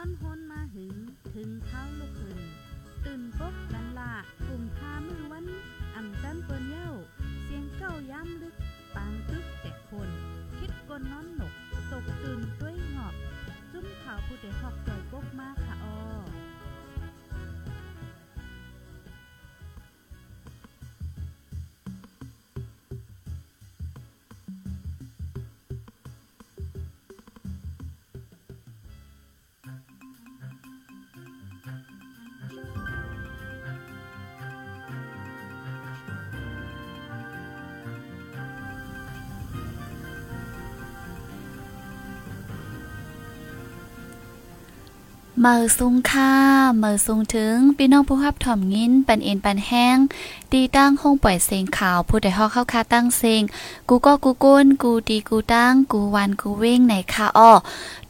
นอนฮนมาหึง ถึงเท้าลูกหึงตื่นปกกันละกลุ่มพามือวันอ่ำจันเปิ้นเย้า เสียงเก้าย้ำลึก ปางตึกแต่คน คิดกนน้อนหนก ตกตื่นด้วยหงอบ จุ้มข่าวผู้เดหอกจอยปกมากค่ะออ เมื่อซุงค่าเมื่อซุงถึงพี่น้องผู้รับถ่อมยินปันเอ็นปันแห้งตีตั้งห้องปล่อยเสียงข่าว ผู้ใดฮอกเข้าคาตั้งเสียงกูก็กูก้นกูดีกูตั้ง กูวันกูเว้งไหนค่ะอ้อ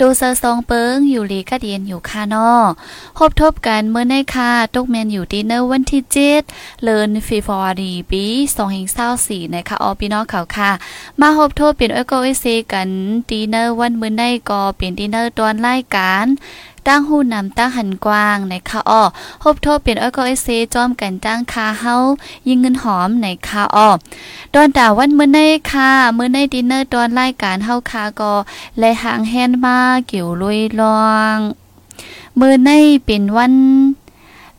ดูเซอร์ซองเปิงอยู่ลีก็เดียนอยู่ค่ะนอพบทบกันเมื่อในค่ะตกแมนอยู่ดีเนอร์วันที่เจ็ดเลินฟีฟอร์ดีปีสองเฮงเศร้าสี่นะคะอ้อพี่น้องเขาค่ะ มาพบทบเปลี่ยนเอโกเอเซกันดีเนอร์วันเมื่อในก็เปลี่ยนดีเนอร์ตอนรายการ ตั้งหูนำตั้งหันกว้างในคาอ้อพบโทษเป็นอ้อยก็ไอเซจอมกันจ้งคาเฮายิงเงินหอมในคาอ้อตอนดาวันมื้อในค่ะมื้อในดินเนอร์ตอนรายการเฮาคาก็และหางแฮนมาเกี่ยวลุยลองมื้อในเป็นวัน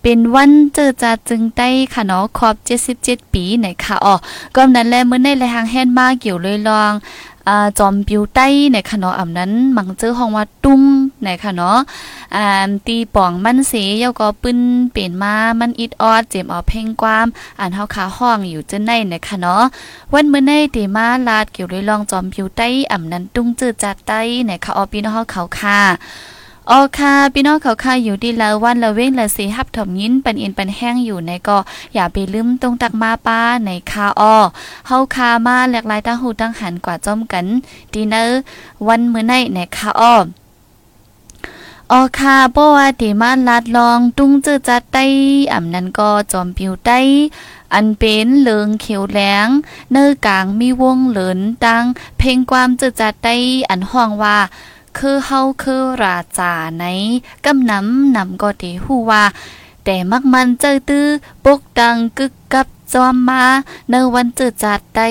เป็นวันเจอจาจึงได้ค่ะเนาะครบ77 ปีไหนค่ะอ๋อก็นั้นแลมื้อในและหางแฮนมาเกี่ยวเลยลอง อ่าจอมปิวใต้ในคณะเนาะอำนั้นมังเจอห้องว่าตุ้งในคณะเนาะอ่าตีป่องมันเสยาก็ปึ้นเป็นมามันอิดออดเจมเอาเพ่งความอ่านเฮาขาห้องอยู่จนในในคณะเนาะวันมื้อในตีมาลาดเกี่ยวด้วยลองจอมปิวใต้อำนั้นตุ้งจืดจัดใต้ในคณะออพี่น้องเฮาเขาค่ะ ออค่ะพี่น้องเขาค่ะอยู่ดีแล้ววันละเว้งละสีฮับถมยินปันอินปันแห้งอยู่ในก็อย่าไปลืมตรงตักมาป้าในคาอ้อเฮาคามาหลากหลายตั้งหูตั้งหันกว่าจอมกันดีเนอร์วันมื้อในในคาอ้อออค่ะบ่ว่าติมาลัดลองตุ้งจื้อจัดไต้อำนั้นก็จอมปิวไต้อันเป็นเหลืองเขียวแหลงเนื้อกลางมีวงเหลินดังเพลงความจื้อจัดไต้อันห้องว่า คือเฮาคือราจาในกำน้ำนำก็ได้ฮู้ว่า แต่มักมันเจอตื้อปกดังกึกกับจอมมาเนวันเจอจัดได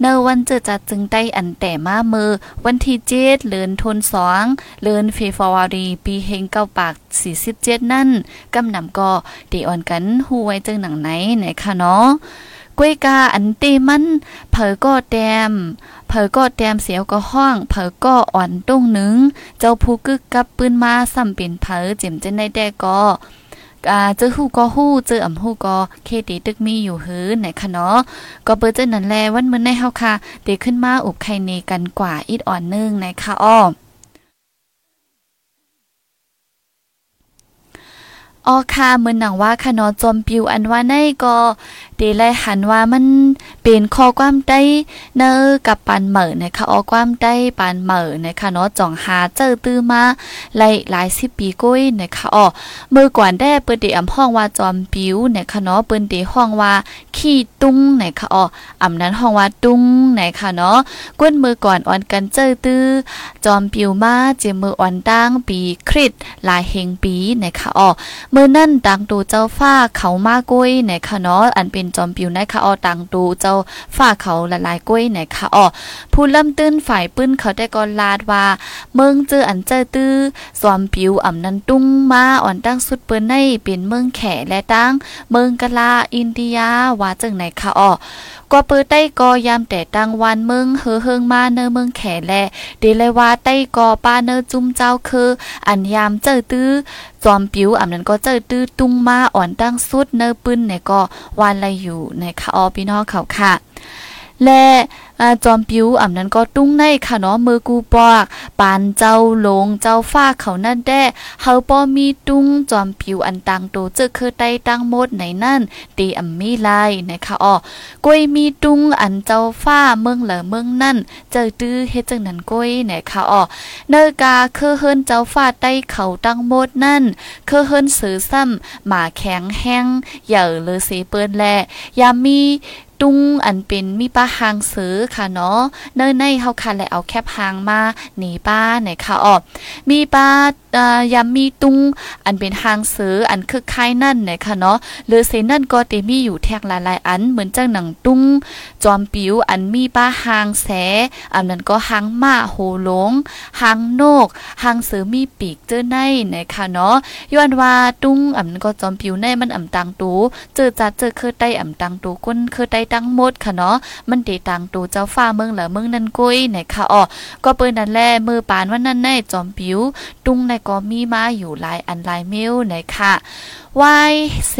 เนวันเจอจัดจึงได้อันแต่มามือ วันที่เจ็ดเลือนทนสองเลือนเฟฟวารีปีเฮงเก้าปากสี่สิบเจ็ดนั่นกำนำก็ดีอ่อนกันหูไว้จึงหนังไหนไหนคะเนาะ กวยกาอันเตมันเผอก็แดมเผอก็แดมเสียวก็ห้องเผอก็อ่อนตุ้งหนึ่งเจ้าผู้กึกกับปืนมาซ้ำเป็นเผอเจ็มจะได้แต่ก็อ่าเจอฮู้ก็ฮู้เจออ่ำฮู้ก็เคติตึกมีอยู่หือไหนคะเนาะก็เปิดเจอนั่นแลวันมื้อในเฮาค่ะเดขึ้นมาอุบไข่เนกันกว่าอีดอ่อนนึงไหนคะอ้อออค่ะเหมือนหนังว่าคะเนาะจอมปิวอันว่าในก็เดไลหันว่ามันเป็นข้อความใต้เนอกับปานเหม่อนะคะออความใต้ปานเหม่อนะคะเนาะจ่องหาเจอตื้อมาหลายหลายสิบปีก้ยนะคะอ๋อเมื่อก่อนได้เปิ้นได้อำห้องว่าจอมปิวนะคะเนาะเปิ้นได้ห้องว่าขี้ตุ้งนะคะอ๋ออำนั้นห้องว่าตุ้งนะคะเนาะก้นมือก่อนอ่อนกันเจอตื้อจอมปิวมาเจมืออ่อนตั้งปีคริสหลายเฮงปีนะคะอ๋อเมื่อนั่นต่างตูเจ้าฟ้าเขามาก้ยนะคะเนาะอันเป็นจอมปิวนคะออตังตูเจ้าฝ่าเขาละลายกล้วยนคะออผู้เริ่มตื้นฝ่ายปื้นเขาได้ก่อนลาดว่า เมืองเจออันเจอตื้อสอมปิวอ่ำนันตุ้งมาอ่อนตั้งสุดเปิ้นในเป็นเมืองแขและตั้งเมืองกะลาอินเดียว่าจึงไหนคะออก็เปิดใต้กอยามแต่ตังวันเมืองเฮอเฮิงมาเนอเมืองแขแลเดเลยว่าใต้กอป้าเนอจุ้มเจ้าคืออันยามเจอตื้อจอมปิวอำนั้นก็เจอตื้อตุ้งมาอ่อนตั้งสุดเนอปื้นในก็วานไรอยู่ในคะออพี่น้องเขาค่ะ และจอมปิวอ่ำนั้นก็ตุ้งในค่ะเนาะมือกูปอกปานเจ้าลงเจ้าฟ้าเขานั่นแด้เฮาป้อมีตุ้งจอมปิวอันตังโตเจอคือไต้ตั้งหมดในนั่นตีอ่ำมีลายนะคะอ้อกล้วยมีตุ้งอันเจ้าฟ้าเมืองเหลอเมืองนั่นเจอตื้อเฮ็ดจังนั้นกล้วยนะคะอ้อเนกาคือเฮินเจ้าฟ้าใต้เขาตั้งหมดนั่นคือเฮินสือซ้ำหมาแข็งแห้งเหย่อเลยสีเปิ้นแลยามี ตุ้งอันเป็นมีป้าหางซื้อค่ะเนาะเนิ่นในเฮาค่ะและเอาแคบหางมาหนีป้าไหนค่ะออมีป้ายามมีตุ้งอันเป็นหางซื้ออันคือคายนั่นไหนค่ะเนาะหรือเซนั่นก็เตมีอยู่แทกหลายๆอันเหมือนจังหนังตุ้งจอมปิวอันมีป้าหางแสอันนั้นก็หางมาโหหลงหางโนกหางซื้อมีปีกเจอในไหนค่ะเนาะย้อนว่าตุ้งอันก็จอมปิวในมันอ่ำตังตูเจอจัดเจอคือใต้อ่ำตังตูก้นคือใต้ตั้งหมดค่ะเนาะมันตีตตังตูเจ้าฟ้าเมืองเหลือเมืองนั่นกุ้ยไหนค่ะอ๋อก็เปิ้นนั่นแลมือปานว่านั่นในจอมปิว ตุ้งในก็มีมาอยู่หลายอันหลายเมลไหนค่ะ วายเซ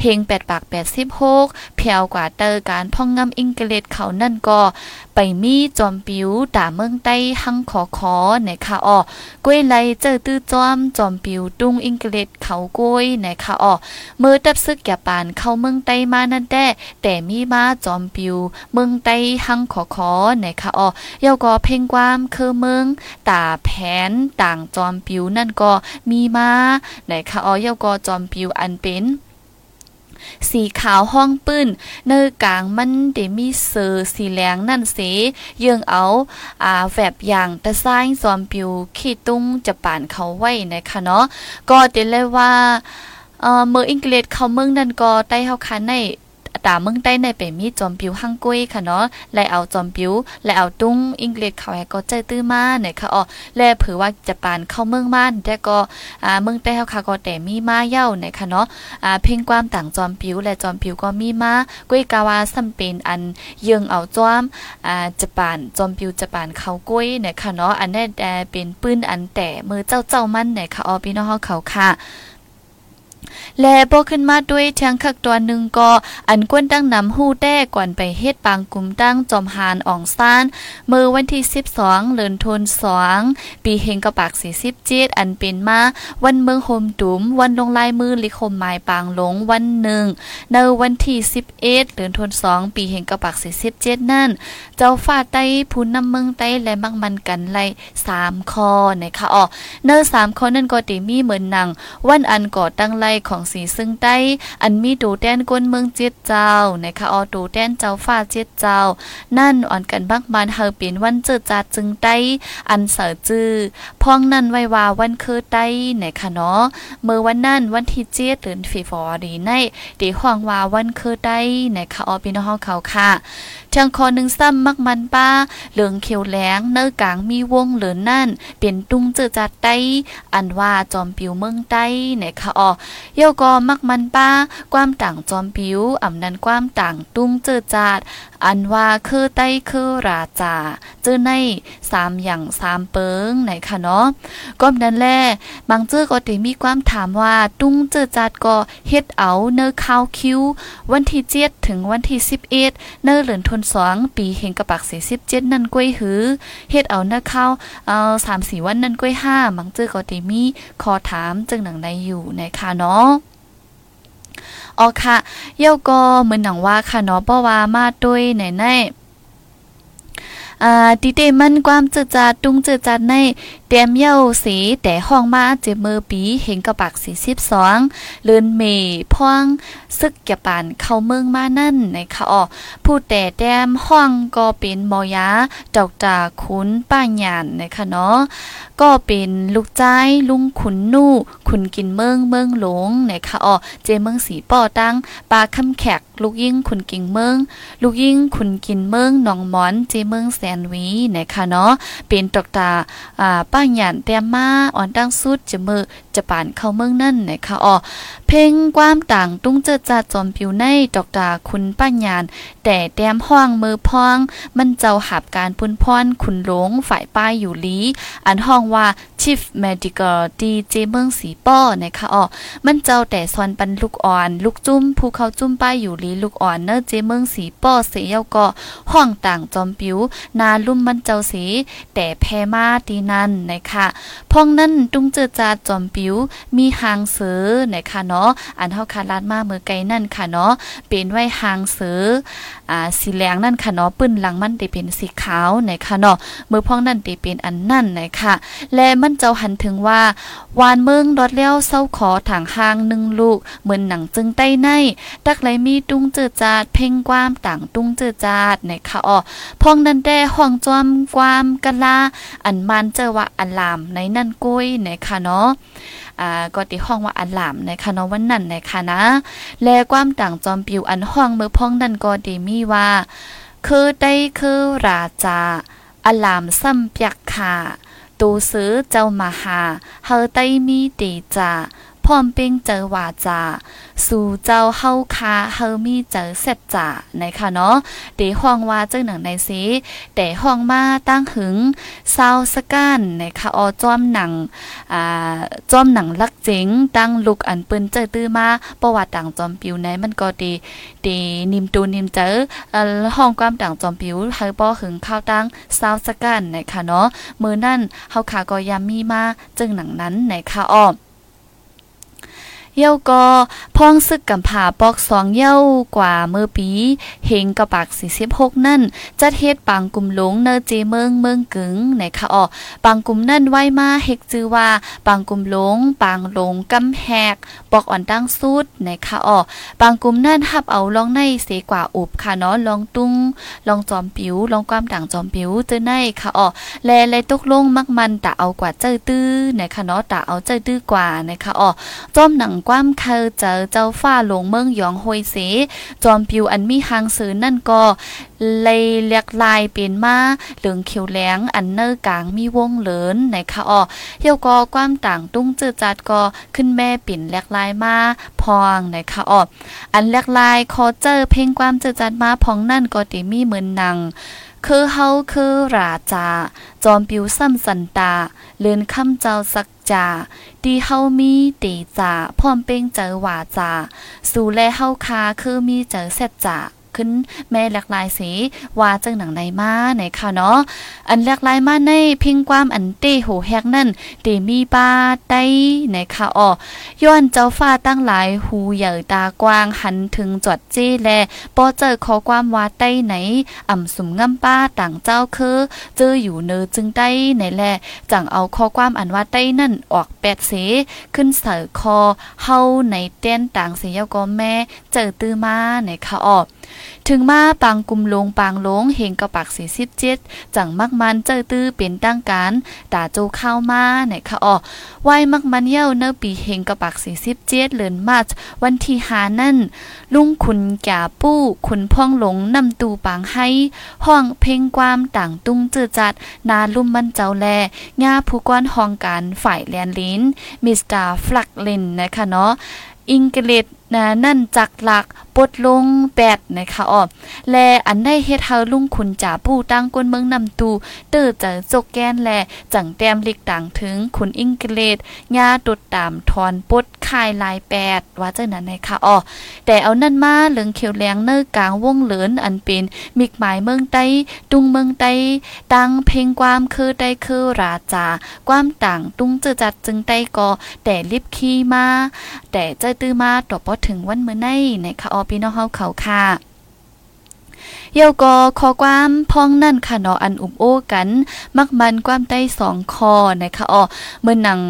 เฮงแปดปากแปดสิบหกเพียวกว่าเตอการพ่องงำอิงเกเลตเขานั่นก็ไปมีจอมปิวด่าเมืองใต้หังขอขอไหนค่ะอ๋อกล้วยไรเจอตื้อจอมจอมปิวตุ้งอิงเกเลตเขากล้วยไหนค่ะอ๋อมือตับซึกอย่าปานเข้าเมืองใต้มานั่นแต่แต่มีมาจอมปิว เมืองใต้หังขอขอไหนค่ะอ๋อเยาก็เพ่งความคือเมืองตาแผนต่างจอมปิวนั่นก็มีมาไหนค่ะอ๋อเยาก็จอมิวอันเป็นสีขาวห้องปื้น เนื้อกลางมันเดมีเซอร์สีแหลงนั่นเสเยื่องเอาอ่าแบบอย่างตะซ้ายซอมปิวขี้ตุ้งจะป่านเขาไว้นะคะเนาะก็เดเลยว่าเอ่อเมื่ออังกฤษเขาเมืองนั่นก็ใต้เฮาคันใน ตาเมืองใต้ในไปมีจอมปิวฮังกุ้ยค่ะเนาะและเอาจอมปิวและเอาตุ้งอังกฤษเขาให้ก็ใจตื้อมาเนี่ยค่ะอ๋อและเผื่อว่าจะปานเข้าเมืองม่านแต่ก็อ่าเมืองใต้เฮาค่ะก็แต่มีมาเย้าเนี่ยค่ะเนาะอ่าเพ่งความต่างจอมปิวและจอมปิวก็มีมากุ้ยกาวาซ้ำเป็นอันเยิงเอาจอมอ่าจะปานจอมปิวจะปานเขากุ้ยเนี่ยค่ะเนาะอันนี้แต่เป็นปืนอันแต่มือเจ้าเจ้ามันเนี่ยค่ะอ๋อพี่น้องเฮาเขาค่ะ และบ่ขึ้นมาด้วยทางคักตัวหนึ่งก็อันกวนตั้งนำฮู้แต้ก่อนไปเฮ็ดปางกลุ่มตั้งจอมหานอ่องซ่านเมื่อวันที่ 12เดือนธันวาคมปีเฮงกระปาก47อันเป็นมา วันเมืองโฮมตุม วันลงลายมือลิคมหมายปางหลงวันหนึ่งในวันที่ 11เดือนธันวาคมปีเฮงกระปาก47นั่น เจ้าฟ้าไต้ผู้นำเมืองไต้และมักมันกันไล่3คอนะคะอ๋อเนอ3คอนั่นก็ติมีเหมือนหนัง วันอันก่อตั้งไล่ของสีซึ่งใต้อันมีตูแดนก้นเมืองเจ็ดเจ้านะคะออตูแดนเจ้าฟ้าเจ็ดเจ้า นั่นอ่อนกันบักบานเฮาเป็นวันเจอจาดจึงใต้อันเสือจื้อพ้องนั่นไว้ว่าวันคือใต้นะคะเนาะเมื่อวันนั้นวันที่เจ็ดเดือนฟีฟอรีในเดี๋ยวห่วงว่าวันคือใต้นะคะออพี่น้องเขาค่ะทางคอหนึ่งซ้ำมักมันป้า เหลืองเขียวแหลงเนื้อกลางมีวงเหลือนั่น เป็นตุ้งเจอจัดใต้อันว่าจอมปิวเมืองใต้นะคะออเย่าก็มักมันป้า ความต่างจอมผิวอ่ำนันความต่างตุ้งเจอจาด อันว่าคือใต้คือราจาเจอในสามอย่างสามเปิงไหนค่ะเนาะก็นั้นแหละบางเจอก็ได้มีความถามว่าตุ้งเจอจัดก็เฮ็ดเอาเนอข้าวคิววันที่เจ็ดถึงวันที่สิบเอ็ดเนอเหลือนทนสองปีเฮงกระปักสี่สิบเจ็ดนั่นกล้วยหือเฮ็ดเอาเนอข้าวเอาสามสี่วันนั่นกล้วยห้าบางเจอก็ได้มีขอถามจึงหนังในอยู่ในค่ะเนาะ อ๋อค่ะเย่าก็เหมือนหนังว่าค่ะเนาะเพราะว่ามาด้วยไหนในอ่าดิเตมันความจืดจาดตุงจืดจาดใน เต็มเย้าสีแต่ห้องมาเจมือปีเห็นกระปักสี่สิบสองเลือนเมพ่องซึกแกปานเข้าเมืองมานั่นในค่ะอ๋อผู้แต่แต้มห้องก็เป็นมอยาดอกจาขุนป้าหยานนะคะเนาะก็เป็นลูกใจลุงขุนนู่ขุนกินเมืองเมืองหลงนะคะอ๋อเจเมืองสีป่อตั้งปลาคำแขกลูกยิ่งขุนกิงเมืองลูกยิ่งขุนกินเมืองหนองมอนเจเมืองแสนวีนะคะเนาะเป็นดอกตาอ่าป้าหยันเต้มมาอ่อนตั้งสุดจะมือ จะปานเข้าเมืองนั่นนะคะอ๋อเพ่งความต่างตุ้งเจอจาจอมผิวในดอกตาคุณป้าหยาน แต่แต้มห้องมือพอง มันเจ้าหับการปุนพรขุนหลงฝ่ายป้ายอยู่ลี อันห้องว่า Chief Medical ดีเจเมืองสีป้อนะคะอ๋อมันเจ้าแต่ซอนปันลูกอ่อน ลูกจุ้มภูเขาจุ้มป้ายอยู่ลีลูกอ่อนเนอเจเมืองสีป้อเสียเยาก็ห้องต่างจอมปิว นาลุ่มมันเจ้าสีแต่แพมาตีนันนะคะพองนั้นตุ้งเจอจาจอมปิวิวมีหางเสือนะคะเนาะอันเฮาคาลาดมาเมื่อไกลนั่นค่ะเนาะเป็นไว้หางเสืออ่าสีแหลงนั่นค่ะเนาะปื้นหลังมันได้เป็นสีขาวนะคะเนาะมือพ้องนั่นได้เป็นอันนั่นนะคะและมันเจ้าหันถึงว่าวานเมืองดอดแล้วเศร้าขอถางหางหนึ่งลูกเหมือนหนังจึงใต้ในตักไหลมีตุ้งเจือจาดเพ่งความต่างตุ้งเจือจาดนะคะอ๋อพ้องนั้นได้ห้องจอมความกะลาอันมันเจอว่าอันลามในนั่นกุ้ยนะคะเนาะอ่าก็ติห้องว่าอันลามนะคะเนาะวันนั้นนะคะนะ และความต่างจอมปิวอันห้องเมื่อพ้องนั่นก็ดีมีว่า คือได้คือราจาอัลามซ้ำเปียกค่ะตูซื้อเจ้ามาหาเฮอไต้มีตีจา พร้อมเป้งเจอว่าจา สู่เจ้าเฮาคาเฮามีเจอเสร็จจ่านะคะเนาะเดห้องว่าเจ้าหนังในสีแต่ห้องมาตั้งหึงซาวสกันนะคะออจอมหนังอ่าจอมหนังลักเจ๋งตั้งลุกอันปืนเจอตื้อมาประวัติต่างจอมปิวในมันก็ดีดีนิมตูนิมเจอห้องความต่างจอมปิวเฮาป้อหึงข้าวตั้งซาวสกันนะคะเนาะมือนั่นเฮาขาก็ยามมีมาจึงหนังนั้นนะคะอ้อ เย้าก็พ้องซึกกำผาปอกสองเย้ากว่าเมื่อปีเฮงกระปาก46 นั่น จัดเฮ็ดปังกลุ่มหลงเนอเจเมืองเมืองกึ๋งไหนคะอ๋อปังกลุ่มนั่นไว้มาเฮกจือว่าปังกลุ่มหลงปังหลงกำแหกปอกอ่อนตั้งสุดไหนคะอ๋อปังกลุ่มนั่นฮับเอาลองในเสกว่าอุบค่ะเนาะลองตุ้งลองจอมปิวลองความต่างจอมปิวเจอในค่ะอ๋อแลแลตกลงมักมันตะเอากว่าเจอตื้อไหนคะเนาะตะเอาเจอตื้อกว่านคะอ๋อจอมหนังความเคอเจอเจ้าฟ้าหลงเมืองหยองฮวยเสจอมปิวอันมีหางสือนั่นก็เลยเลียกลายเป็นมาเหลืองเขียวแหลงอันเนอร์กลางมีวงเหลินในคะอ้อเที่ยวก็ความต่างตุ้งจืดจัดก็ขึ้นแม่ปิ่นแลกลายมาพองในคะอ้ออันแลกลายคอเจอเพลงความจืดจัดมาพองนั่นก็ติมีเหมือนหนัง คือเฮาคือราจา จอมปิวซ้ำสันตา เลือนคำเจ้าสักจาดีเฮามีตีจาพร้อมเป้งเจอว่าจา สู่แลเฮาคาคือมีเจอเสจจา ขึ้นแม่หลากหลายสีว่าจังหนังในมาไหนค่ะเนาะอันหลากหลายมาในพิงความอันเตโหแฮกนั่นเตมีป้าไตไหนค่ะอ้อย้อนเจ้าฟ้าตั้งหลายหูใหญ่ตากว้างหันถึงจอดเจ้แลปอเจอขอความว่าไตไหนอ่ำสุมง่ำป้าต่างเจ้าคือเจออยู่เนอจึงไต้ไหนแลจังเอาข้อความอันว่าไต้นั่นออกแปดเสขึ้นเสือคอเฮาในเต้นต่างเสียก็แม่เจอตื้อมาไหนค่ะอ้อ ถึงมาปังกุมลงปางลงเฮงกระปักสีสิบเจ็ดจังมักมันเจอตื้อเป็นตั้งการตาโจเข้ามาไหนคะอ๋อไว้มักมันเย้าเนอปีเฮงกระปักสีสิบเจ็ดเลือนมาวันที่หานั่น ลุงขุนแก่ปู้ขุนพ่องหลงนำตูปางให้ ห้องเพลงความต่างตุ้งเจืดจัด นาลุ่มมันเจ้าแลง่าผู้ก้อนห้องการฝ่ายแลนลินมิสเตอร์ฟลักลินนะคะเนาะอิงเกเลตนะนั่นจักหลักปดลงแปดนะคะอ๋อและอันได้เฮ็ดเฮาลุงขุนจ่าผู้ตั้งกวนเมืองนำตูเตอจะจกแกนแลจังแต้มลิกต่างถึงขุนอิงเกลตญาตดตามทอนปดคายลายแปดว่าเจังนั้นนะคะอ๋อแต่เอานั่นมาเหลืองเขียวแหลงเนื้อกลางวงเหลินอันเป็นมิกหมายเมืองใต้ตุงเมืองใต้ตั้งเพลงความคือได้คือราจาความต่างตุงเจอจัดจึงใต้ก็แต่ลิบขี้มาแต่ใจตื้อมาต่อพอถึงวันเมื่อในในคะออพี่น้องเฮาเขาค่ะ เยวก็ขอความพ้องนั่นค่ะเนาะอันอุบโอ้กัน มักมันความได้สองคอนะคะอ๋อเมื่อหนัง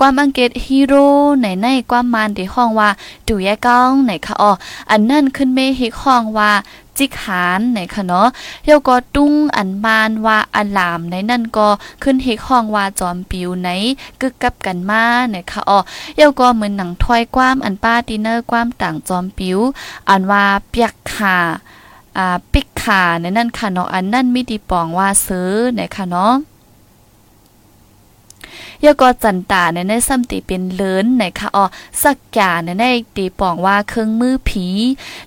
ความอังเกตฮีโร่ในในความมันที่ห้องว่าดูแยก้องไหนคะอ๋ออันนั่นขึ้นเมฮิกห้องว่าจิกหานไหนคะเนาะเยวก็ตุ้งอันมานว่าอันลามในนั่นก็ขึ้นเฮกห้องว่าจอมปิวไหนกึกกับกันมาไหนคะอ๋อเยวก็เหมือนหนังถอยความอันป้าดินเนอร์ความต่างจอมปิว อันว่าเปียกขา อ่าปิกขาในนั่นค่ะเนาะอันนั่นมิดีปองว่าซื้อไหนคะเนาะ ยก็จันตาในในซ้ำติเป็นเลินในค่ะอ๋อสักกาในในตีปองว่าเครื่องมือผี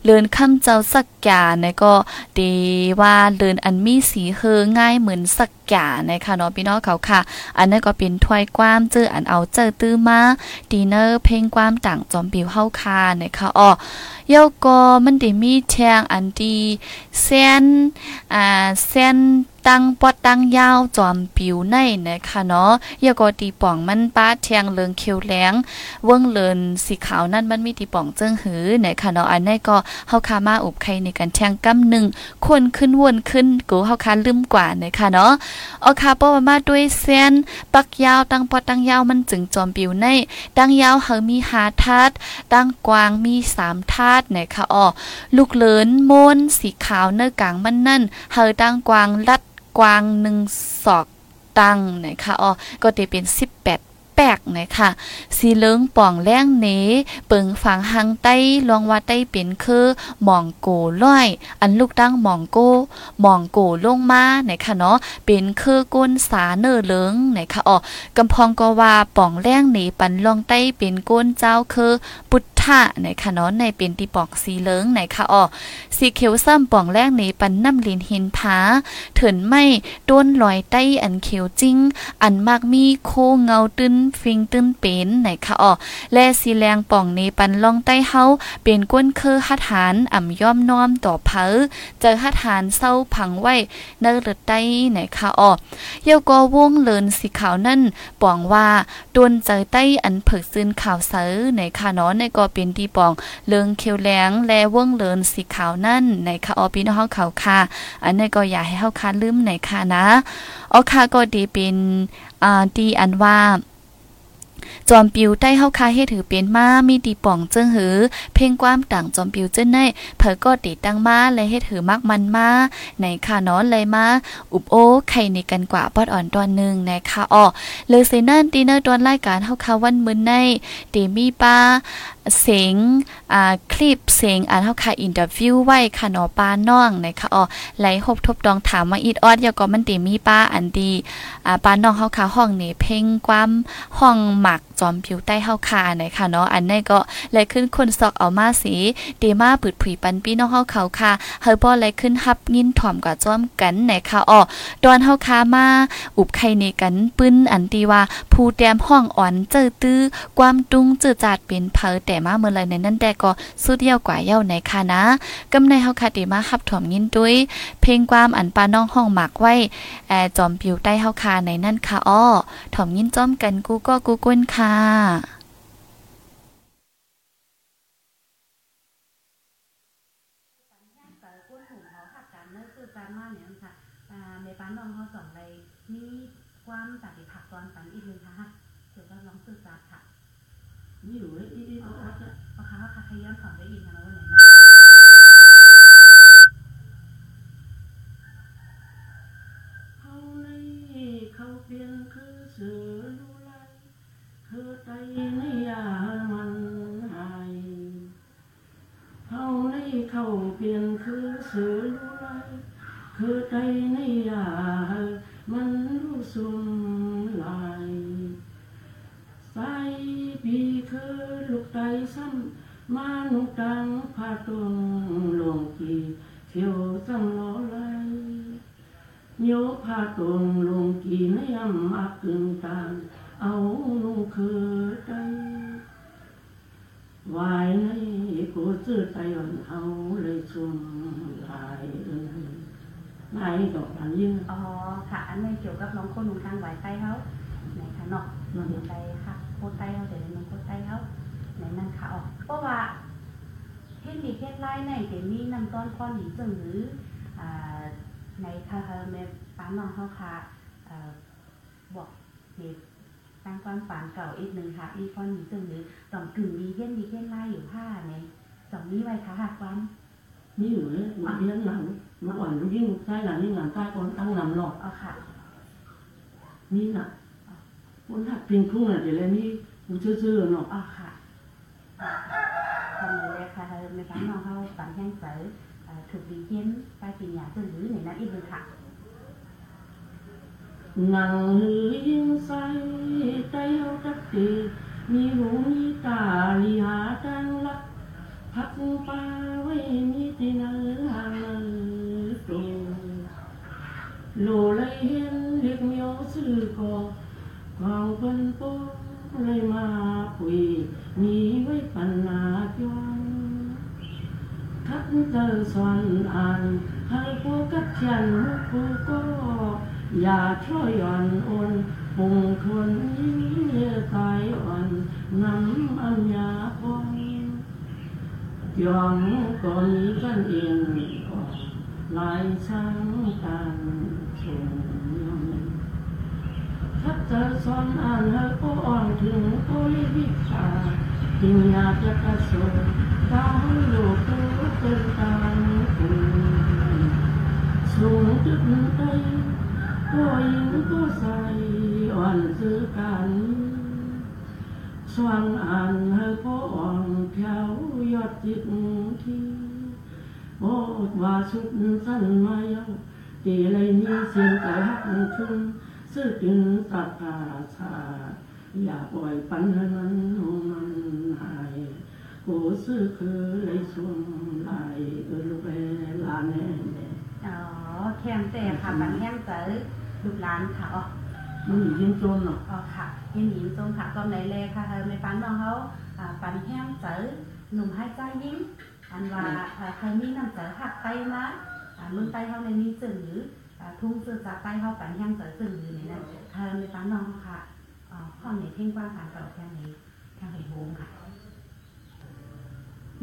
เลินคำเจ้าสักกาในก็ตีว่าเลินอันมีสีเฮอง่ายเหมือนสักกาในค่ะเนาะพี่น้องเขาค่ะ อันนั้นก็เป็นถ้วยความเจออันเอาเจอตื้อมาดีเนอร์เพลงความต่างจอมปิวเฮาคาในค่ะอ๋อยก็มันได้มีแทงอันดีเส้นอ่าเส้นตั้งปอดตั้งยาวจอมปิวในนะคะเนาะยก็ดีตีป่องมันป้าเทียงเลิงเขียวแหลงเวิ้งเลินสีขาวนั่นมันมีตีป่องเจิ้งหือไหนค่ะเนาะอันนี้ก็เฮาคามาอุบไข่ในการเทียงกำหนึ่งคนขึ้นวนขึ้นกูเฮาคาลืมกว่าไหนค่ะเนาะเอาคาป้อมาด้วยเส้นปักยาวตั้งปอตั้งยาวมันจึงจอมปิวในตั้งยาวเฮามีหาธาตุตั้งกวางมีสามธาตุไหนค่ะอ๋อลูกเลินมนสีขาวเนื้อกลางมันนั่นเฮาตั้งกวางลัดกวางหนึ่งศอก ตังนะคะอ๋อก็จะเป็น 18แปกนะคะสีเหลืองป่องแรงเนเปิงฝังหังใต้ลองว่าใต้เป็นคือหมองโกร้อย อันลูกตั้งหมองโกหมองโกลงมานะคะเนาะเป็นคือก้นสาเนอเหลืองนะคะอ๋อกำพองก็ว่าป่องแรงเนปันลองใต้เป็นก้นเจ้าคือปุ ถทะนคะเนาะในเป็นตีปอกสีเหลืองนะคะอ๋อสีเขียวซ้ำป่องแรงเนปันน้ำลินหินผาเถินไม่ต้นลอยใต้อันเขียวจริง อันมากมีโคเงาตื้นฟิงตื้นเป็นไหนคะอ๋อและสีแรงป่องเนปันลองใต้เฮาเป็นก้นคือหัดหานอ่ำย่อมน้อมต่อเพอเจอหัดหานเศร้าผังไว้เนอเลือดใต้ไหนคะอ๋อเยาก็วงเลินสีขาวนั่นป่องว่าดวนเจอใต้อันเผิกซึนข่าวเสอไหนคะเนาะในก็เป็นที่ป่องเลิงเขียวแหลงและวงเลินสีขาวนั่นไหนคะออพี่น้องเฮาเขาค่ะ อันนี้ก็อย่าให้เฮาคาลืมไหนค่ะนะอ๋อค่ะก็ดีเป็นอ่าดีอันว่าจอมปิวใต้เฮาคาเฮ็ดถือเป็นมามีตีป่องเจิ้งหือ เพ่งความต่างจอมปิวเจ้นในเผอก็ติดตั้งมาและเฮ็ดถือมักมันมาในค่ะนาะเลยมาอุบโอไข่ในกันกว่าปอดอ่อนตอนหนึ่งในคะอ้อเลยเซนั่นตีเนอร์ตอนรายการเฮาคาวันมื้อในตีมีป้า เสียงอ่าคลิปเสียงอันเฮาค่ะอินเตอร์วิวไว้ค่ะเนาะป้าน้องนะคะอ๋อไหลหบทบดองถามมาอีดออดยาก็มันติมีป้าอันดีอ่าป้าน้องเฮาค่ะห้องนี่เพ่งความห้องหมักจอมผิวใต้เฮาค่ะนะคะเนาะอันนี้ก็เลยขึ้นคนซอกเอามาสีตีมาปืดผุยปันพี่น้องเฮาเขาค่ะเฮาบ่เลยขึ้นฮับยินถ่อมกว่าจ้อมกันนะคะอ๋อดอนเฮาค่ะมาอุบไข่ในกันปึ้นอันตีว่าผู้แต้มห้องอ่อนเจอตื้อความตุงเจอจาดเป็นเพอแต่มาเมื่อไรในนั้นแต่ก็สุดเยี่ยวกว่าเย้าในค่ะนะกำในเฮาคาติมาฮับถ่อมยินด้วย เพลงความอันปาน้องห้องหมักไว้แอจอมปิวใต้เฮาคาในนั่นค่ะอ้อถ่อมยินจ้อมกันกูก็กูก้นค่ะความตัดผักตอนปันอีกนึงค่ะเกี่ยวกับลองสื่อสา รค่ะนี่อยู่ไอ้อีเขาเขาวัดอะปะคะว่าค่ะขยันสอนได้ยินนะวันไหน ลูกไตซ้ำมานุตังพาตงลงกีเที่ยวซ้ำล้อไหลโยพาตงลงกีนยำมากกึ่งตานเอาลุงคือใจวายในกูซื้อไตอ่อนเอาเลยชุมลายเอ้ยนายดอกอันยิ่งอ๋อค่ะอันนี้เกี่ยวกับน้องคนหนุ่มทางไหวไตเขาไหนคะเนาะน้อไตค่ะโคตรไตเขาเดี๋ยวน้องโคตรไตเขา ไหนนั่นค่ะออกเพราะว่าเทคนิคเทคไล่ในเดี๋ยวนี้นำต้นข้อหนีจึงหรืออ่าในคาเฮเมป้าน้องเขาค่ะเอ่อบอกเหตุตั้งความฝันเก่าอีกหนึ่งค่ะ อีกข้อหนีจึงหรือต้องกึ่งดีเช่นดีเช่นไล่อยู่ผ้าในสองนี้ไว้ค่ะหักความนี่อยู่เนี่ยมันเลี้ยงหลังมันอ่อนมันยิ่งใต้หลังยิ่งหลังใต้คนตั้งนำหลอกเอาค่ะ นี่น่ะมันหักเพียงครึ่งน่ะเดี๋ยวแล้วนี่กูซื่อๆเนาะอ๋อค่ะทำเลยค่ะในร้านน้องเขาฝันแห้งเสยเอ่อถูกดีเย็นไปกินยาจนหรือในนั้นอีกเลยค่ะ นังหือยิ่งใสใจเอาจักตีมีหูมีตาลีหาจังลักพักป่าไว้มีที่นาหางตรงโลเลยเห็นเรียกเมียวซื้ ทักเจอสอนอ่านให้พวกกับฉันผู้ก็อย่าช่วยอ่อนโอนปงคนยิ่งตายอ่อนน้ำอัญญาพอ งยอมก็มีกันเองลายช้างต่างชมยอมถ้าเธอสอนอ่านให้ก็อ่อนถึงโอ้ ยวิชาจึงอยากจะกระสนดาวโลกเป็นการคุณสูงจุดใดก็ยิงก็ใส่อ่อนซื้อกันสว่างอ่านให้ก็อ่อนแถวยอดจิตที่บอกว่าสุดสั้นมาเยาตีเลยมีเสียงกระหักขึ้นซื้อจึงตัดกาชาอย่าปล่อยปันให้มันมันหายกูซื้อคือเลยช่วงลายเออลูกแลลาแน่อ๋อแคมแต่ค่ะปันแห้งเจอลูกหลานค่ะอ๋อมันมียิ่งจนเนาะอ๋อค่ะยินดีตรงค่ะก็ในแลค่ะเธอในปันน้องเขาอ่าปันแห้งเจอหนุ่มให้ใจยิ้มอันว่าอ่าเคยมีน้ำเจอหักไปมาอ่ามึงไปเขาในนี้จืออ่าทุ่งซื้อจากไปเขาปันแห้งเจอจือนี่นะเธอในปันน้องเขาค่ะอ่าข้อในเพ่งกว้างผ่านต่อแค่นี้ทางไหนโฮงค่ะ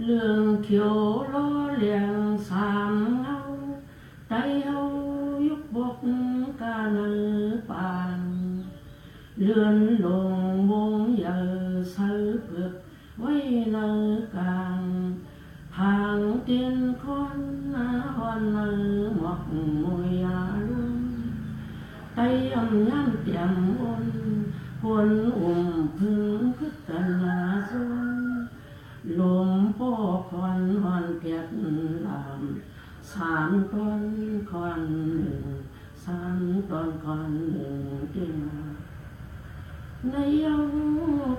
เรื่องเขียวล้อเลียงสามเงาใจเฮายุบบกกาเนือปานเสามตอนควันหนึ่งสามตอนควันหนึ่งเดียวในเยา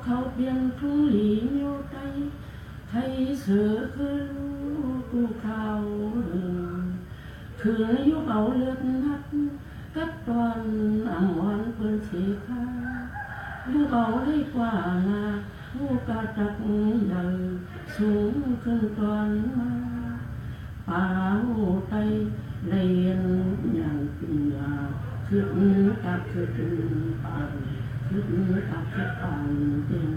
เขาเปลี่ยนทุ่งหลีโยไตไทยเสือคือกูเขาคือยุบเอาเลือดนักกับตอนอ่ำวันเปิ้นเสียค่าลูกเอาได้กว่านาผู้กาจักใหญ่สูงขึ้นตอนมา ป่าหูไตเรียนอย่างปิญญาขึ้นกับขึ้นปานขึ้นกับขึ้นปานเตียง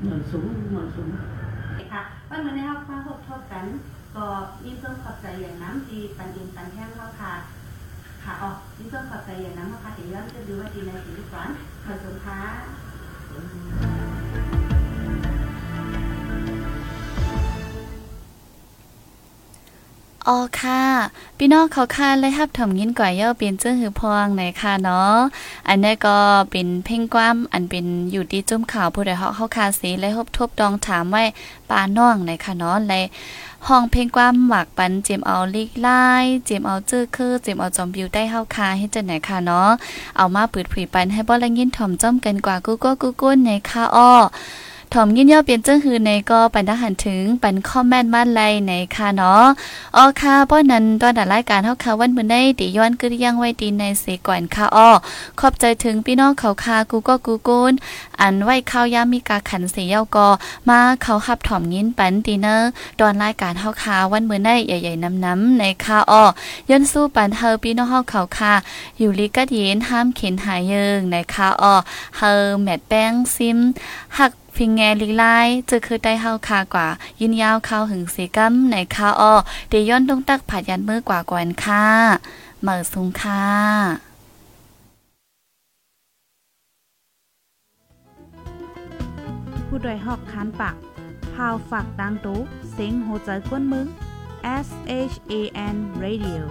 เหมือนสูงเหมือนสูงค่ะวันนี้เรามาพบทบกัน ก็ยิ่งเพิ่มขอบใจอย่างน้ำดีปันเองปันแห้งแล้วค่ะค่ะอ๋อยิ่งเพิ่มขอบใจอย่างน้ำแล้วค่ะเดี๋ยวย้อนจะดูว่าดีในสิ่งที่ก่อนขอบคุณค่ะ อ๋อค่ะ พี่น้องเขาค่ะเลยฮับถมยินก่อยเย่าเป็นเจ้าหือพวงไหนค่ะเนาะ อันนี้ก็เป็นเพ่งกว้ามอันเป็นอยู่ที่จุ้มข่าวผู้ใดเฮาเข้าคาสีและฮบทบดองถามไว้ปาน้องไหนค่ะเนาะและห้องเพลงกว้ามหมักปันเจมเอาลิกไล่เจมเอาจื้อคือเจมเอาจอมบิวได้เฮาคาให้จังไหนค่ะเนาะ เอามาปิดผุยปันให้บ่ละยินถ่อมจ้อมกันกว่ากูก็กูก้นในค่ะอ้อ ถ่อมยินย่อเปลี่ยนเจ้าฮือในก็ปันทหารถึงปันคอมเมนต์มาไลในค่ะเนาะอ๋อค่ะป้อนั้นตอนดัดรายการเฮาค่ะวันมื้อใดติย้อนกึยังไว้ดีในเสก่อนค่ะอ้อขอบใจถึงพี่น้องเขาค่ะกูก็กูกูนอันไว้ข้าวยามมีกาขันเสียเยาก็มาเขาหับถ่อมยินปันตีเนอร์ตอนรายการเฮาค่ะวันมื้อใดใหญ่ๆน้ำๆในค่ะอ้อย้อนสู้ปันเฮาพี่น้องเฮาเขาค่ะอยู่ลีกัดเย็นห้ามเข็นหายเยิงในค่ะอ้อเฮาแมดแป้งซิมหัก พิงแงลีไลจะคือได้เฮาคากว่า ยินยาวเข้าหึงสีกัมในคาออเดย้อนตรงตักผัดยันมือกว่ากวนค่ะเหมิสุงค่ะผู้ดยหอกคันปากพาวฝากดังตู้เซ็งโหใจกวนมึง S H A N Radio